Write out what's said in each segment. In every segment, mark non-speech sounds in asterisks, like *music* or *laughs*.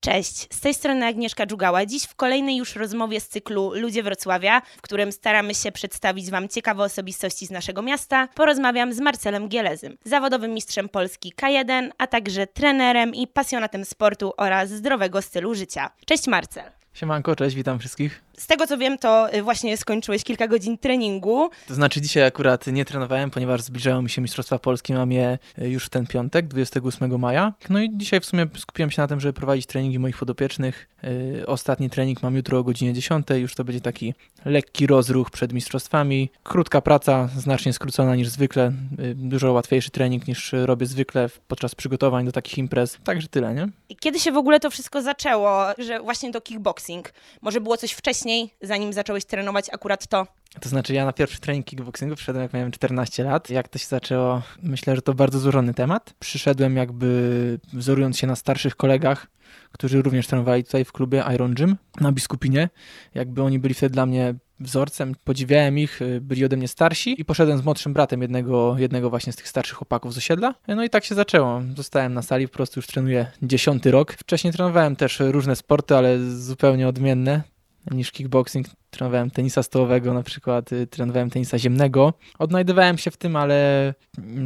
Cześć, z tej strony Agnieszka Dżugała. Dziś w kolejnej już rozmowie z cyklu Ludzie Wrocławia, w którym staramy się przedstawić Wam ciekawe osobistości z naszego miasta, porozmawiam z Marcelem Gielezym, zawodowym mistrzem Polski K1, a także trenerem i pasjonatem sportu oraz zdrowego stylu życia. Cześć Marcel. Siemanko, cześć, witam wszystkich. Z tego co wiem, to y, właśnie skończyłeś kilka godzin treningu. To znaczy dzisiaj akurat nie trenowałem, ponieważ zbliżają mi się Mistrzostwa Polski, mam je y, już w ten piątek, 28 maja. No i dzisiaj w sumie skupiłem się na tym, żeby prowadzić treningi moich podopiecznych. Yy, ostatni trening mam jutro o godzinie 10, już to będzie taki lekki rozruch przed Mistrzostwami. Krótka praca, znacznie skrócona niż zwykle, dużo łatwiejszy trening niż robię zwykle podczas przygotowań do takich imprez. Także tyle, nie? Kiedy się w ogóle to wszystko zaczęło, że właśnie do kickboxing? Może było coś wcześniej? Zanim zacząłeś trenować akurat to? To znaczy ja na pierwszy trening kickboxingu przyszedłem jak miałem 14 lat. Jak to się zaczęło? Myślę, że to bardzo złożony temat. Przyszedłem jakby wzorując się na starszych kolegach, którzy również trenowali tutaj w klubie Iron Gym na Biskupinie. Jakby oni byli wtedy dla mnie wzorcem, podziwiałem ich, y, byli ode mnie starsi i poszedłem z młodszym bratem jednego, jednego właśnie z tych starszych chłopaków z osiedla. No i tak się zaczęło. Zostałem na sali, po prostu już trenuję dziesiąty rok. Wcześniej trenowałem też różne sporty, ale zupełnie odmienne niż kickboxing. Trenowałem tenisa stołowego na przykład, y, trenowałem tenisa ziemnego. Odnajdywałem się w tym, ale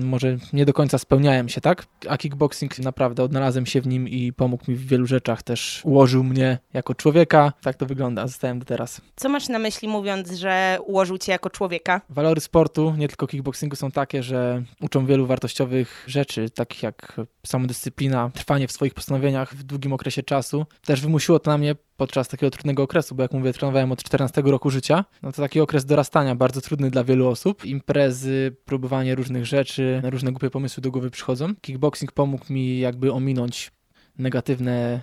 może nie do końca spełniałem się, tak? A kickboxing naprawdę odnalazłem się w nim i pomógł mi w wielu rzeczach. Też ułożył mnie jako człowieka. Tak to wygląda, zostałem do teraz. Co masz na myśli mówiąc, że ułożył cię jako człowieka? Walory sportu, nie tylko kickboxingu, są takie, że uczą wielu wartościowych rzeczy, takich jak samodyscyplina, trwanie w swoich postanowieniach w długim okresie czasu. Też wymusiło to na mnie podczas takiego trudnego okresu, bo jak mówię, trenowałem od 14 roku życia, no to taki okres dorastania, bardzo trudny dla wielu osób. Imprezy, próbowanie różnych rzeczy, różne głupie pomysły do głowy przychodzą. Kickboxing pomógł mi jakby ominąć negatywne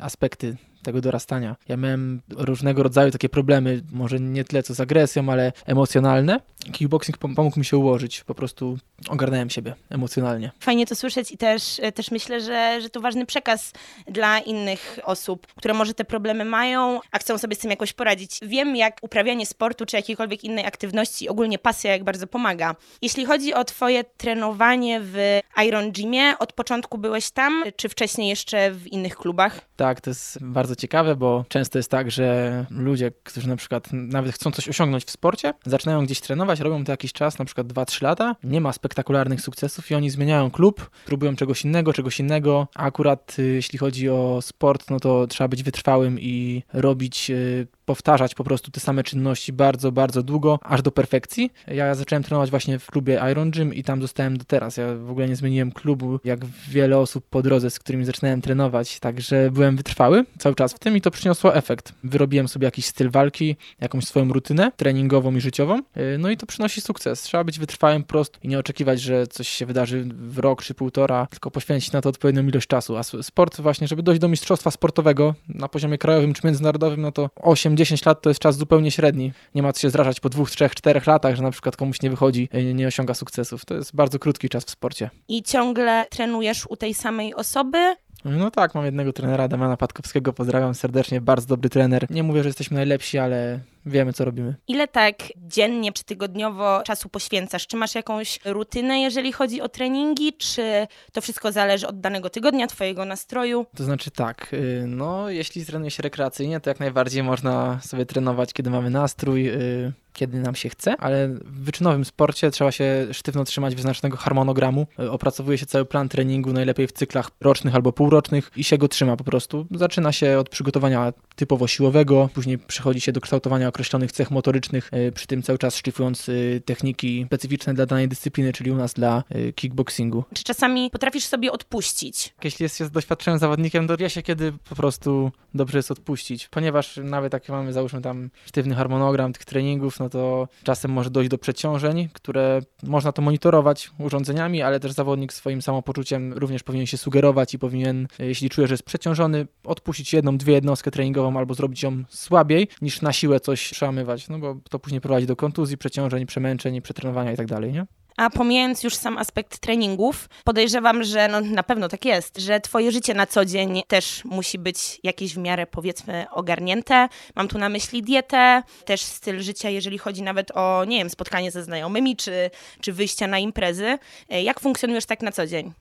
aspekty tego dorastania. Ja miałem różnego rodzaju takie problemy, może nie tyle co z agresją, ale emocjonalne. Kickboxing pomógł mi się ułożyć, po prostu ogarnąłem siebie emocjonalnie. Fajnie to słyszeć i też, też myślę, że, że to ważny przekaz dla innych osób, które może te problemy mają, a chcą sobie z tym jakoś poradzić. Wiem, jak uprawianie sportu czy jakiejkolwiek innej aktywności, ogólnie pasja, jak bardzo pomaga. Jeśli chodzi o twoje trenowanie w Iron Gymie, od początku byłeś tam, czy wcześniej jeszcze w innych klubach? Tak, to jest bardzo ciekawe, bo często jest tak, że ludzie, którzy na przykład nawet chcą coś osiągnąć w sporcie, zaczynają gdzieś trenować, robią to jakiś czas, na przykład 2-3 lata, nie ma spektakularnych sukcesów i oni zmieniają klub, próbują czegoś innego, czegoś innego, a akurat y, jeśli chodzi o sport, no to trzeba być wytrwałym i robić y, powtarzać po prostu te same czynności bardzo, bardzo długo, aż do perfekcji. Ja zacząłem trenować właśnie w klubie Iron Gym i tam zostałem do teraz. Ja w ogóle nie zmieniłem klubu, jak wiele osób po drodze, z którymi zaczynałem trenować, także byłem wytrwały cały czas w tym i to przyniosło efekt. Wyrobiłem sobie jakiś styl walki, jakąś swoją rutynę treningową i życiową, y, no i to przynosi sukces. Trzeba być wytrwałym prosto i nie oczekiwać, że coś się wydarzy w rok czy półtora, tylko poświęcić na to odpowiednią ilość czasu. A sport właśnie, żeby dojść do mistrzostwa sportowego na poziomie krajowym czy międzynarodowym, no to 8 10 lat to jest czas zupełnie średni. Nie ma co się zrażać po dwóch, trzech, czterech latach, że na przykład komuś nie wychodzi, e, nie osiąga sukcesów. To jest bardzo krótki czas w sporcie. I ciągle trenujesz u tej samej osoby? No tak, mam jednego trenera, Damiana Patkowskiego, pozdrawiam serdecznie, bardzo dobry trener. Nie mówię, że jesteśmy najlepsi, ale wiemy, co robimy. Ile tak dziennie czy tygodniowo czasu poświęcasz? Czy masz jakąś rutynę, jeżeli chodzi o treningi, czy to wszystko zależy od danego tygodnia, twojego nastroju? To znaczy tak, y, no jeśli trenuje się rekreacyjnie, to jak najbardziej można sobie trenować, kiedy mamy nastrój, y, kiedy nam się chce, ale w wyczynowym sporcie trzeba się sztywno trzymać wyznaczonego harmonogramu. Y, opracowuje się cały plan treningu, najlepiej w cyklach rocznych albo półrocznych i się go trzyma po prostu. Zaczyna się od przygotowania typowo siłowego, później przechodzi się do kształtowania określonych cech motorycznych, e, przy tym cały czas szlifując e, techniki specyficzne dla danej dyscypliny, czyli u nas dla e, kickboxingu. Czy czasami potrafisz sobie odpuścić? Jeśli jest się doświadczonym zawodnikiem, to wie się, kiedy po prostu dobrze jest odpuścić, ponieważ nawet jak mamy, załóżmy tam sztywny harmonogram tych treningów, no to czasem może dojść do przeciążeń, które można to monitorować urządzeniami, ale też zawodnik swoim samopoczuciem również powinien się sugerować i powinien, jeśli czuje, że jest przeciążony, odpuścić jedną, dwie jednostkę treningową albo zrobić ją słabiej, niż na siłę coś przełamywać, no bo to później prowadzi do kontuzji, przeciążeń, przemęczeń, przetrenowania i tak dalej, nie? A pomijając już sam aspekt treningów, podejrzewam, że no, na pewno tak jest, że twoje życie na co dzień też musi być jakieś w miarę powiedzmy ogarnięte. Mam tu na myśli dietę, też styl życia, jeżeli chodzi nawet o, nie wiem, spotkanie ze znajomymi czy, czy wyjścia na imprezy. Jak funkcjonujesz tak na co dzień?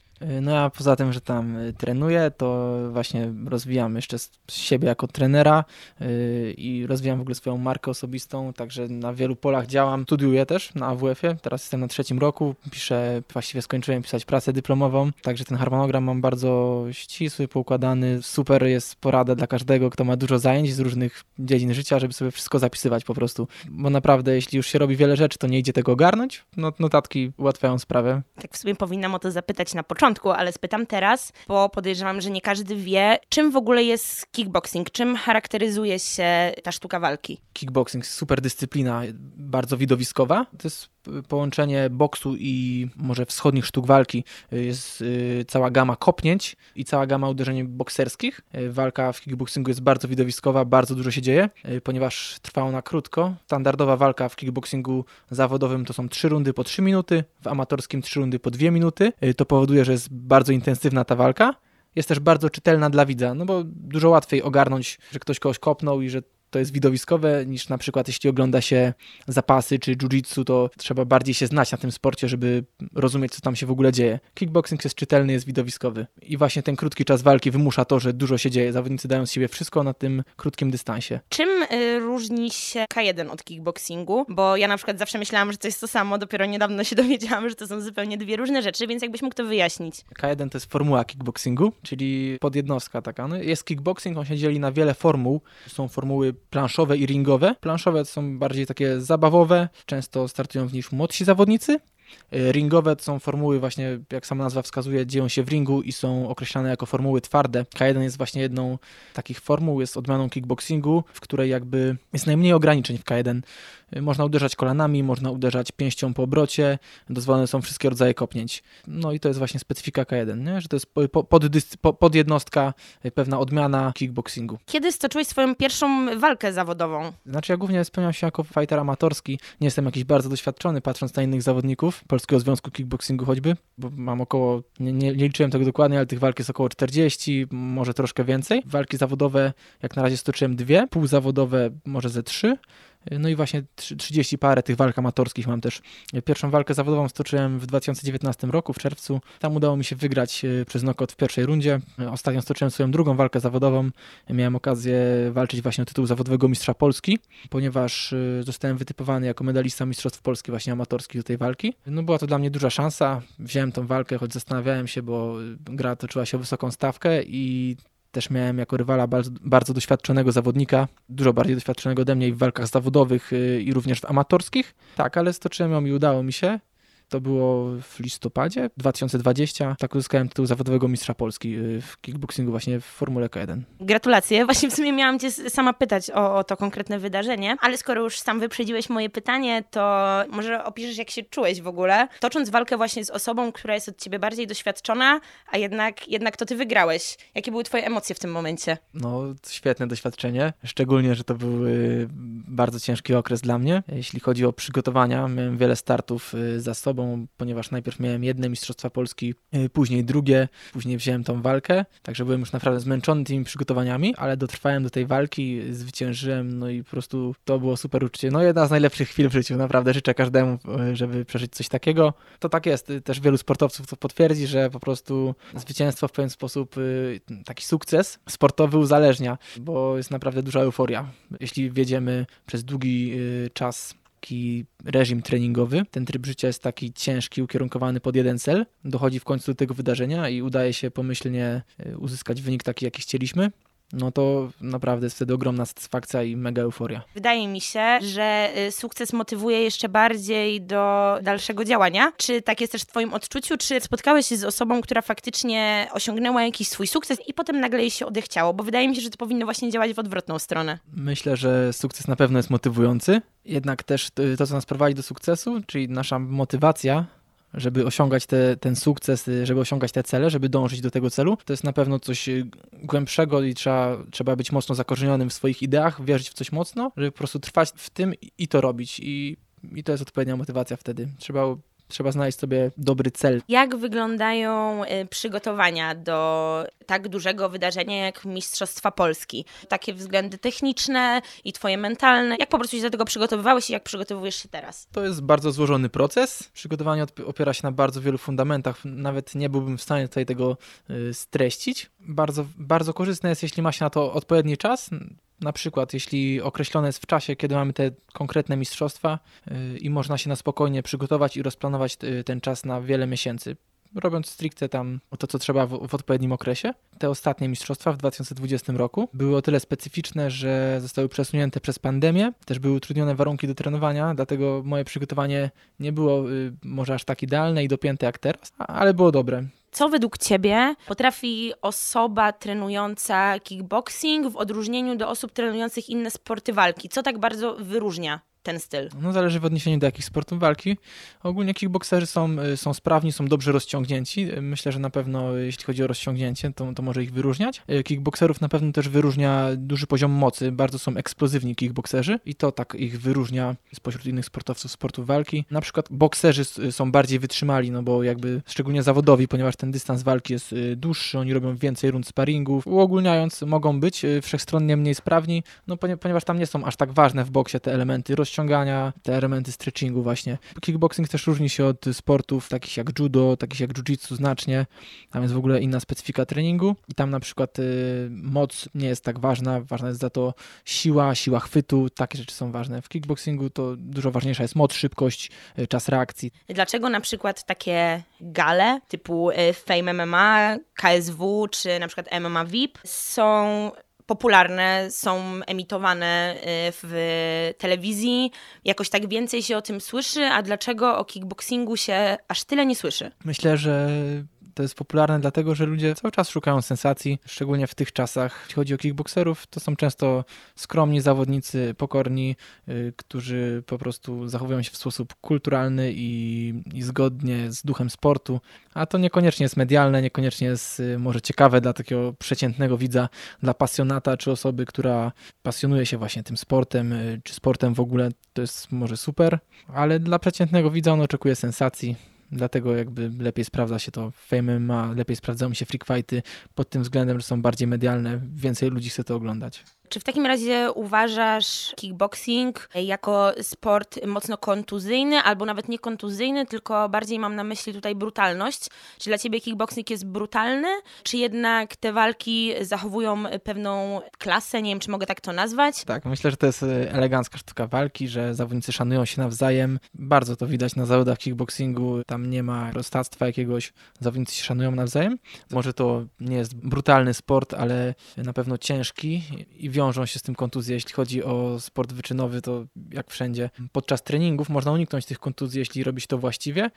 No a poza tym, że tam y, trenuję, to właśnie rozwijam jeszcze siebie jako trenera y, i rozwijam w ogóle swoją markę osobistą, także na wielu polach działam. Studiuję też na AWF-ie, teraz jestem na trzecim roku, piszę, właściwie skończyłem pisać pracę dyplomową, także ten harmonogram mam bardzo ścisły, poukładany. Super jest porada dla każdego, kto ma dużo zajęć z różnych dziedzin życia, żeby sobie wszystko zapisywać po prostu, bo naprawdę jeśli już się robi wiele rzeczy, to nie idzie tego ogarnąć. No, notatki ułatwiają sprawę. Tak w sumie powinnam o to zapytać na początku, ale spytam teraz, bo podejrzewam, że nie każdy wie, czym w ogóle jest kickboxing, czym charakteryzuje się ta sztuka walki. Kickboxing, super dyscyplina, bardzo widowiskowa. To jest połączenie boksu i może wschodnich sztuk walki. Jest y, cała gama kopnięć i cała gama uderzeń bokserskich. Y, walka w kickboxingu jest bardzo widowiskowa, bardzo dużo się dzieje, y, ponieważ trwa ona krótko. Standardowa walka w kickboxingu zawodowym to są 3 rundy po 3 minuty, w amatorskim 3 rundy po 2 minuty. To powoduje, że jest bardzo intensywna ta walka jest też bardzo czytelna dla widza, no bo dużo łatwiej ogarnąć, że ktoś kogoś kopnął i że to jest widowiskowe niż na przykład jeśli ogląda się zapasy czy jiu-jitsu, to trzeba bardziej się znać na tym sporcie, żeby rozumieć, co tam się w ogóle dzieje. Kickboxing jest czytelny, jest widowiskowy. I właśnie ten krótki czas walki wymusza to, że dużo się dzieje. Zawodnicy dają z siebie wszystko na tym krótkim dystansie. Czym y, różni się K1 od kickboxingu? Bo ja na przykład zawsze myślałam, że to jest to samo, dopiero niedawno się *laughs* dowiedziałam, że to są zupełnie dwie różne rzeczy, więc jakbyś mógł to wyjaśnić. K1 to jest formuła kickboxingu, czyli podjednostka taka. No jest kickboxing, on się dzieli na wiele formuł. Są formuły planszowe i ringowe. Planszowe są bardziej takie zabawowe, często startują w nich młodsi zawodnicy, E, ringowe to są formuły właśnie, jak sama nazwa wskazuje, dzieją się w ringu i są określane jako formuły twarde. K1 jest właśnie jedną takich formuł, jest odmianą kickboxingu, w której jakby jest najmniej ograniczeń w K1. Można uderzać kolanami, można uderzać pięścią po obrocie, dozwolone są wszystkie rodzaje kopnięć. No i to jest właśnie specyfika K1, nie? że to jest podjednostka, e, pewna odmiana kickboxingu. Kiedy stoczyłeś swoją pierwszą walkę zawodową? Znaczy ja głównie spełniam się jako fighter amatorski, nie jestem jakiś bardzo doświadczony, patrząc na innych zawodników, Polskiego Związku Kickboxingu choćby, bo mam około, nie, nie, nie, liczyłem tego dokładnie, ale tych walk jest około 40, może troszkę więcej. Walki zawodowe jak na razie stoczyłem dwie, półzawodowe może ze trzy, no i właśnie 30 parę tych walk amatorskich mam też. Pierwszą walkę zawodową stoczyłem w 2019 roku, w czerwcu. Tam udało mi się wygrać e, przez knockout w pierwszej rundzie. Ostatnio stoczyłem swoją drugą walkę zawodową. Miałem okazję walczyć właśnie o tytuł zawodowego mistrza Polski, ponieważ e, zostałem wytypowany jako medalista mistrzostw Polski właśnie amatorskich do tej walki. No była to dla mnie duża szansa. Wziąłem tą walkę, choć zastanawiałem się, bo gra toczyła się o wysoką stawkę i też miałem jako rywala bardzo, bardzo, doświadczonego zawodnika, dużo bardziej doświadczonego ode mnie w walkach zawodowych y, i również w amatorskich. Tak, ale stoczyłem ją i udało mi się. To było w listopadzie 2020. Tak uzyskałem tytuł zawodowego mistrza Polski y, w kickboxingu właśnie w Formule K1. Gratulacje. Właśnie w sumie miałam cię sama pytać o, o, to konkretne wydarzenie, ale skoro już sam wyprzedziłeś moje pytanie, to może opiszesz jak się czułeś w ogóle, tocząc walkę właśnie z osobą, która jest od ciebie bardziej doświadczona, a jednak, jednak to ty wygrałeś. Jakie były twoje emocje w tym momencie? No, świetne doświadczenie. Szczególnie, że to był y, bardzo ciężki okres dla mnie. Jeśli chodzi o przygotowania, miałem wiele startów y, za sobą ponieważ najpierw miałem jedne Mistrzostwa Polski, y, później drugie, później wziąłem tą walkę, także byłem już naprawdę zmęczony tymi przygotowaniami, ale dotrwałem do tej walki, zwyciężyłem, no i po prostu to było super uczucie. No jedna z najlepszych chwil w życiu, naprawdę życzę każdemu, y, żeby przeżyć coś takiego. To tak jest, y, też wielu sportowców to potwierdzi, że po prostu zwycięstwo w pewien sposób, taki sukces sportowy uzależnia, bo jest naprawdę duża euforia. Jeśli wiedziemy przez długi czas taki reżim treningowy. Ten tryb życia jest taki ciężki, ukierunkowany pod jeden cel. Dochodzi w końcu do tego wydarzenia i udaje się pomyślnie e, uzyskać wynik taki, jaki chcieliśmy no to naprawdę jest wtedy ogromna satysfakcja i mega euforia. Wydaje mi się, że y, sukces motywuje jeszcze bardziej do dalszego działania. Czy tak jest też w Twoim odczuciu? Czy spotkałeś się z osobą, która faktycznie osiągnęła jakiś swój sukces i potem nagle jej się odechciało? Bo wydaje mi się, że to powinno właśnie działać w odwrotną stronę. Myślę, że sukces na pewno jest motywujący. Jednak też to, co nas prowadzi do sukcesu, czyli nasza motywacja, żeby osiągać te, ten sukces, żeby osiągać te cele, żeby dążyć do tego celu, to jest na pewno coś y, głębszego i trzeba, trzeba być mocno zakorzenionym w swoich ideach, wierzyć w coś mocno, żeby po prostu trwać w tym i to robić. I, i to jest odpowiednia motywacja wtedy. Trzeba Trzeba znaleźć sobie dobry cel. Jak wyglądają y, przygotowania do tak dużego wydarzenia jak Mistrzostwa Polski? Takie względy techniczne i twoje mentalne. Jak po prostu się do tego przygotowywałeś i jak przygotowujesz się teraz? To jest bardzo złożony proces. Przygotowanie opiera się na bardzo wielu fundamentach. Nawet nie byłbym w stanie tutaj tego y, streścić. Bardzo, bardzo korzystne jest, jeśli ma się na to odpowiedni czas. Na przykład, jeśli określone jest w czasie, kiedy mamy te konkretne mistrzostwa yy, i można się na spokojnie przygotować i rozplanować yy, ten czas na wiele miesięcy, robiąc stricte tam to, co trzeba w, w, odpowiednim okresie. Te ostatnie mistrzostwa w 2020 roku były o tyle specyficzne, że zostały przesunięte przez pandemię. Też były utrudnione warunki do trenowania, dlatego moje przygotowanie nie było yy, może aż tak idealne i dopięte jak teraz, ale było dobre. Co według Ciebie potrafi osoba trenująca kickboxing w odróżnieniu do osób trenujących inne sporty walki? Co tak bardzo wyróżnia ten styl? No zależy w odniesieniu do jakich sportów walki. Ogólnie kickboxerzy są, y, są sprawni, są dobrze rozciągnięci. Myślę, że na pewno jeśli chodzi o rozciągnięcie, to, to może ich wyróżniać. Y, kickboxerów na pewno też wyróżnia duży poziom mocy. Bardzo są eksplozywni kickboxerzy i to tak ich wyróżnia spośród innych sportowców sportów walki. Na przykład bokserzy są bardziej wytrzymali, no bo jakby szczególnie zawodowi, ponieważ ten dystans walki jest y, dłuższy, oni robią więcej rund sparingów. Uogólniając, mogą być wszechstronnie mniej sprawni, no ponieważ tam nie są aż tak ważne w boksie te elementy rozciągnięcia rozciągania, te elementy stretchingu właśnie. Kickboxing też różni się od sportów takich jak judo, takich jak jiu-jitsu znacznie. Tam jest w ogóle inna specyfika treningu i tam na przykład y, moc nie jest tak ważna, ważna jest za to siła, siła chwytu, takie rzeczy są ważne. W kickboxingu to dużo ważniejsza jest moc, szybkość, y, czas reakcji. Dlaczego na przykład takie gale typu y, Fame MMA, KSW czy na przykład MMA VIP są popularne, są emitowane y, w telewizji, jakoś tak więcej się o tym słyszy, a dlaczego o kickboxingu się aż tyle nie słyszy? Myślę, że to jest popularne dlatego, że ludzie cały czas szukają sensacji, szczególnie w tych czasach. Jeśli chodzi o kickboxerów, to są często skromni zawodnicy, pokorni, yy, którzy po prostu zachowują się w sposób kulturalny i, i, zgodnie z duchem sportu, a to niekoniecznie jest medialne, niekoniecznie jest yy, może ciekawe dla takiego przeciętnego widza, dla pasjonata czy osoby, która pasjonuje się właśnie tym sportem, yy, czy sportem w ogóle, to jest może super, ale dla przeciętnego widza on oczekuje sensacji Dlatego jakby lepiej sprawdza się to Fame ma, lepiej sprawdzają się freak fighty pod tym względem, że są bardziej medialne, więcej ludzi chce to oglądać. Czy w takim razie uważasz kickboxing jako sport mocno kontuzyjny, albo nawet nie kontuzyjny, tylko bardziej mam na myśli tutaj brutalność? Czy dla ciebie kickboxing jest brutalny, czy jednak te walki zachowują pewną klasę? Nie wiem, czy mogę tak to nazwać? Tak, myślę, że to jest e, elegancka sztuka walki, że zawodnicy szanują się nawzajem. Bardzo to widać na zawodach kickboxingu. Tam nie ma prostactwa jakiegoś, zawodnicy się szanują nawzajem. Może to nie jest brutalny sport, ale na pewno ciężki i wiążą się z tym kontuzje. Jeśli chodzi o sport wyczynowy, to jak wszędzie. Podczas treningów można uniknąć tych kontuzji, jeśli robi się to właściwie,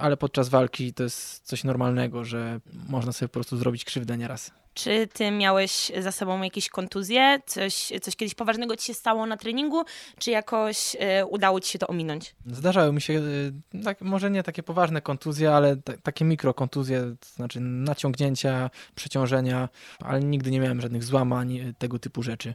ale podczas walki to jest coś normalnego, że można sobie po prostu zrobić krzywdę nieraz. Czy ty miałeś za sobą jakieś kontuzje? Coś, coś kiedyś poważnego ci się stało na treningu? Czy jakoś y, udało ci się to ominąć? Zdarzały mi się, y, tak, może nie takie poważne kontuzje, ale t- takie mikrokontuzje, to znaczy naciągnięcia, przeciążenia, ale nigdy nie miałem żadnych złamań, tego typu rzeczy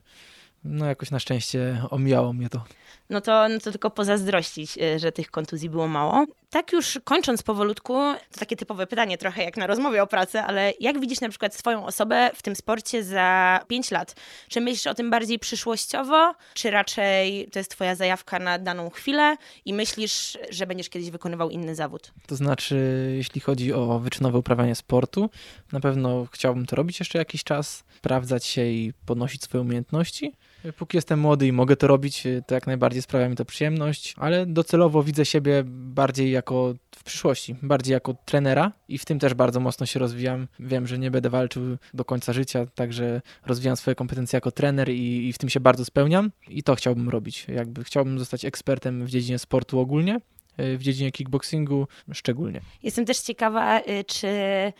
no jakoś na szczęście omijało mnie to. No to, no to tylko pozazdrościć, e, że tych kontuzji było mało. Tak już kończąc powolutku, to takie typowe pytanie, trochę jak na rozmowie o pracy, ale jak widzisz na przykład swoją osobę w tym sporcie za 5 lat? Czy myślisz o tym bardziej przyszłościowo, czy raczej to jest twoja zajawka na daną chwilę i myślisz, że będziesz kiedyś wykonywał inny zawód? To znaczy, jeśli chodzi o wyczynowe uprawianie sportu, na pewno chciałbym to robić jeszcze jakiś czas, sprawdzać się i podnosić swoje umiejętności. Póki jestem młody i mogę to robić, to jak najbardziej sprawia mi to przyjemność, ale docelowo widzę siebie bardziej jako w przyszłości, bardziej jako trenera i w tym też bardzo mocno się rozwijam. Wiem, że nie będę walczył do końca życia, także rozwijam swoje kompetencje jako trener i, i w tym się bardzo spełniam i to chciałbym robić. Jakby chciałbym zostać ekspertem w dziedzinie sportu ogólnie, w dziedzinie kickboxingu szczególnie. Jestem też ciekawa, y, czy E,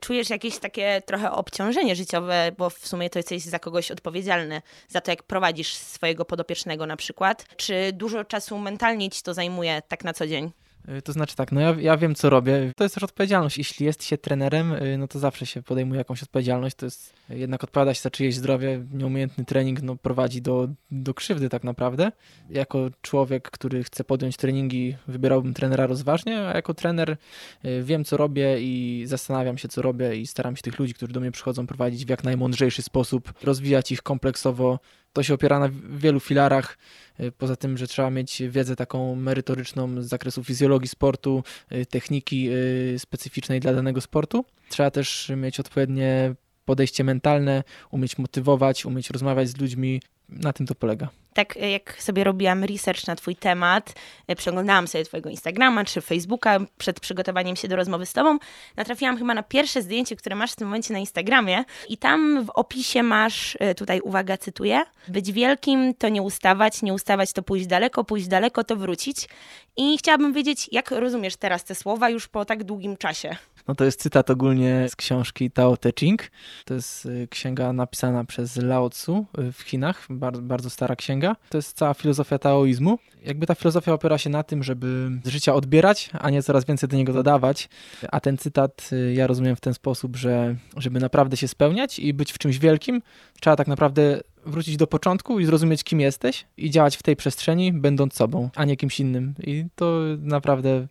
czujesz jakieś takie trochę obciążenie życiowe, bo w sumie to jesteś za kogoś odpowiedzialny, za to jak prowadzisz swojego podopiecznego na przykład. Czy dużo czasu mentalnie ci to zajmuje tak na co dzień? Y, To znaczy tak, no ja, ja wiem co robię. To jest też odpowiedzialność. Jeśli jest się trenerem, y, no to zawsze się podejmuje jakąś odpowiedzialność. To jest jednak odpowiada się za czyjeś zdrowie. Nieumiejętny trening no, prowadzi do, do krzywdy tak naprawdę. Jako człowiek, który chce podjąć treningi, wybierałbym trenera rozważnie, a jako trener y, wiem co robię i zastanawiam się co robię i staram się tych ludzi, którzy do mnie przychodzą, prowadzić w jak najmądrzejszy sposób, rozwijać ich kompleksowo. To się opiera na wielu filarach. Y, Poza tym, że trzeba mieć wiedzę taką merytoryczną z zakresu fizjologii sportu, y, techniki y, specyficznej dla danego sportu. Trzeba też mieć odpowiednie podejście mentalne, umieć motywować, umieć rozmawiać z ludźmi. Na tym to polega. Tak e, jak sobie robiłam research na twój temat, e, przeglądałam sobie twojego Instagrama czy Facebooka przed przygotowaniem się do rozmowy z tobą, natrafiłam chyba na pierwsze zdjęcie, które masz w tym momencie na Instagramie i tam w opisie masz, e, tutaj uwaga, cytuję, być wielkim to nie ustawać, nie ustawać to pójść daleko, pójść daleko to wrócić. I chciałabym wiedzieć, jak rozumiesz teraz te słowa już po tak długim czasie? No to jest cytat ogólnie z książki Tao Te Ching. To jest y, księga napisana przez Lao Tzu y, w Chinach, bardzo, bardzo stara księga. To jest cała filozofia taoizmu. Jakby ta filozofia opiera się na tym, żeby z życia odbierać, a nie coraz więcej do niego dodawać. A ten cytat y, ja rozumiem w ten sposób, że żeby naprawdę się spełniać i być w czymś wielkim, trzeba tak naprawdę wrócić do początku i zrozumieć, kim jesteś i działać w tej przestrzeni, będąc sobą, a nie kimś innym. I to naprawdę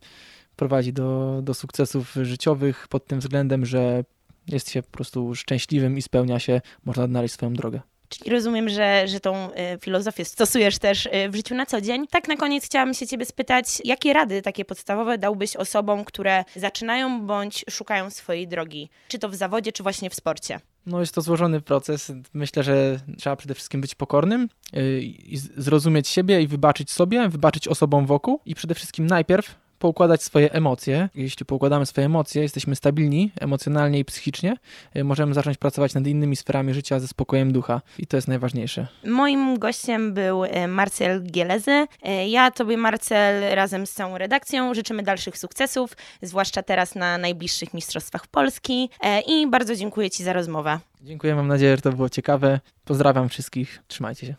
prowadzi do, do sukcesów życiowych pod tym względem, że jest się po prostu szczęśliwym i spełnia się, można odnaleźć swoją drogę. Czyli rozumiem, że, że tą y, filozofię stosujesz też y, w życiu na co dzień. Tak na koniec chciałam się ciebie spytać, jakie rady takie podstawowe dałbyś osobom, które zaczynają bądź szukają swojej drogi? Czy to w zawodzie, czy właśnie w sporcie? No jest to złożony proces. Myślę, że trzeba przede wszystkim być pokornym yy, i zrozumieć siebie i wybaczyć sobie, wybaczyć osobom wokół i przede wszystkim najpierw poukładać swoje emocje. Jeśli poukładamy swoje emocje, jesteśmy stabilni emocjonalnie i psychicznie, yy, możemy zacząć pracować nad innymi sferami życia ze spokojem ducha i to jest najważniejsze. Moim gościem był y, Marcel Gielezy. Y, Ja tobie, Marcel, razem z całą redakcją życzymy dalszych sukcesów, zwłaszcza teraz na najbliższych Mistrzostwach Polski y, i bardzo dziękuję ci za rozmowę. Dziękuję, mam nadzieję, że to było ciekawe. Pozdrawiam wszystkich, trzymajcie się.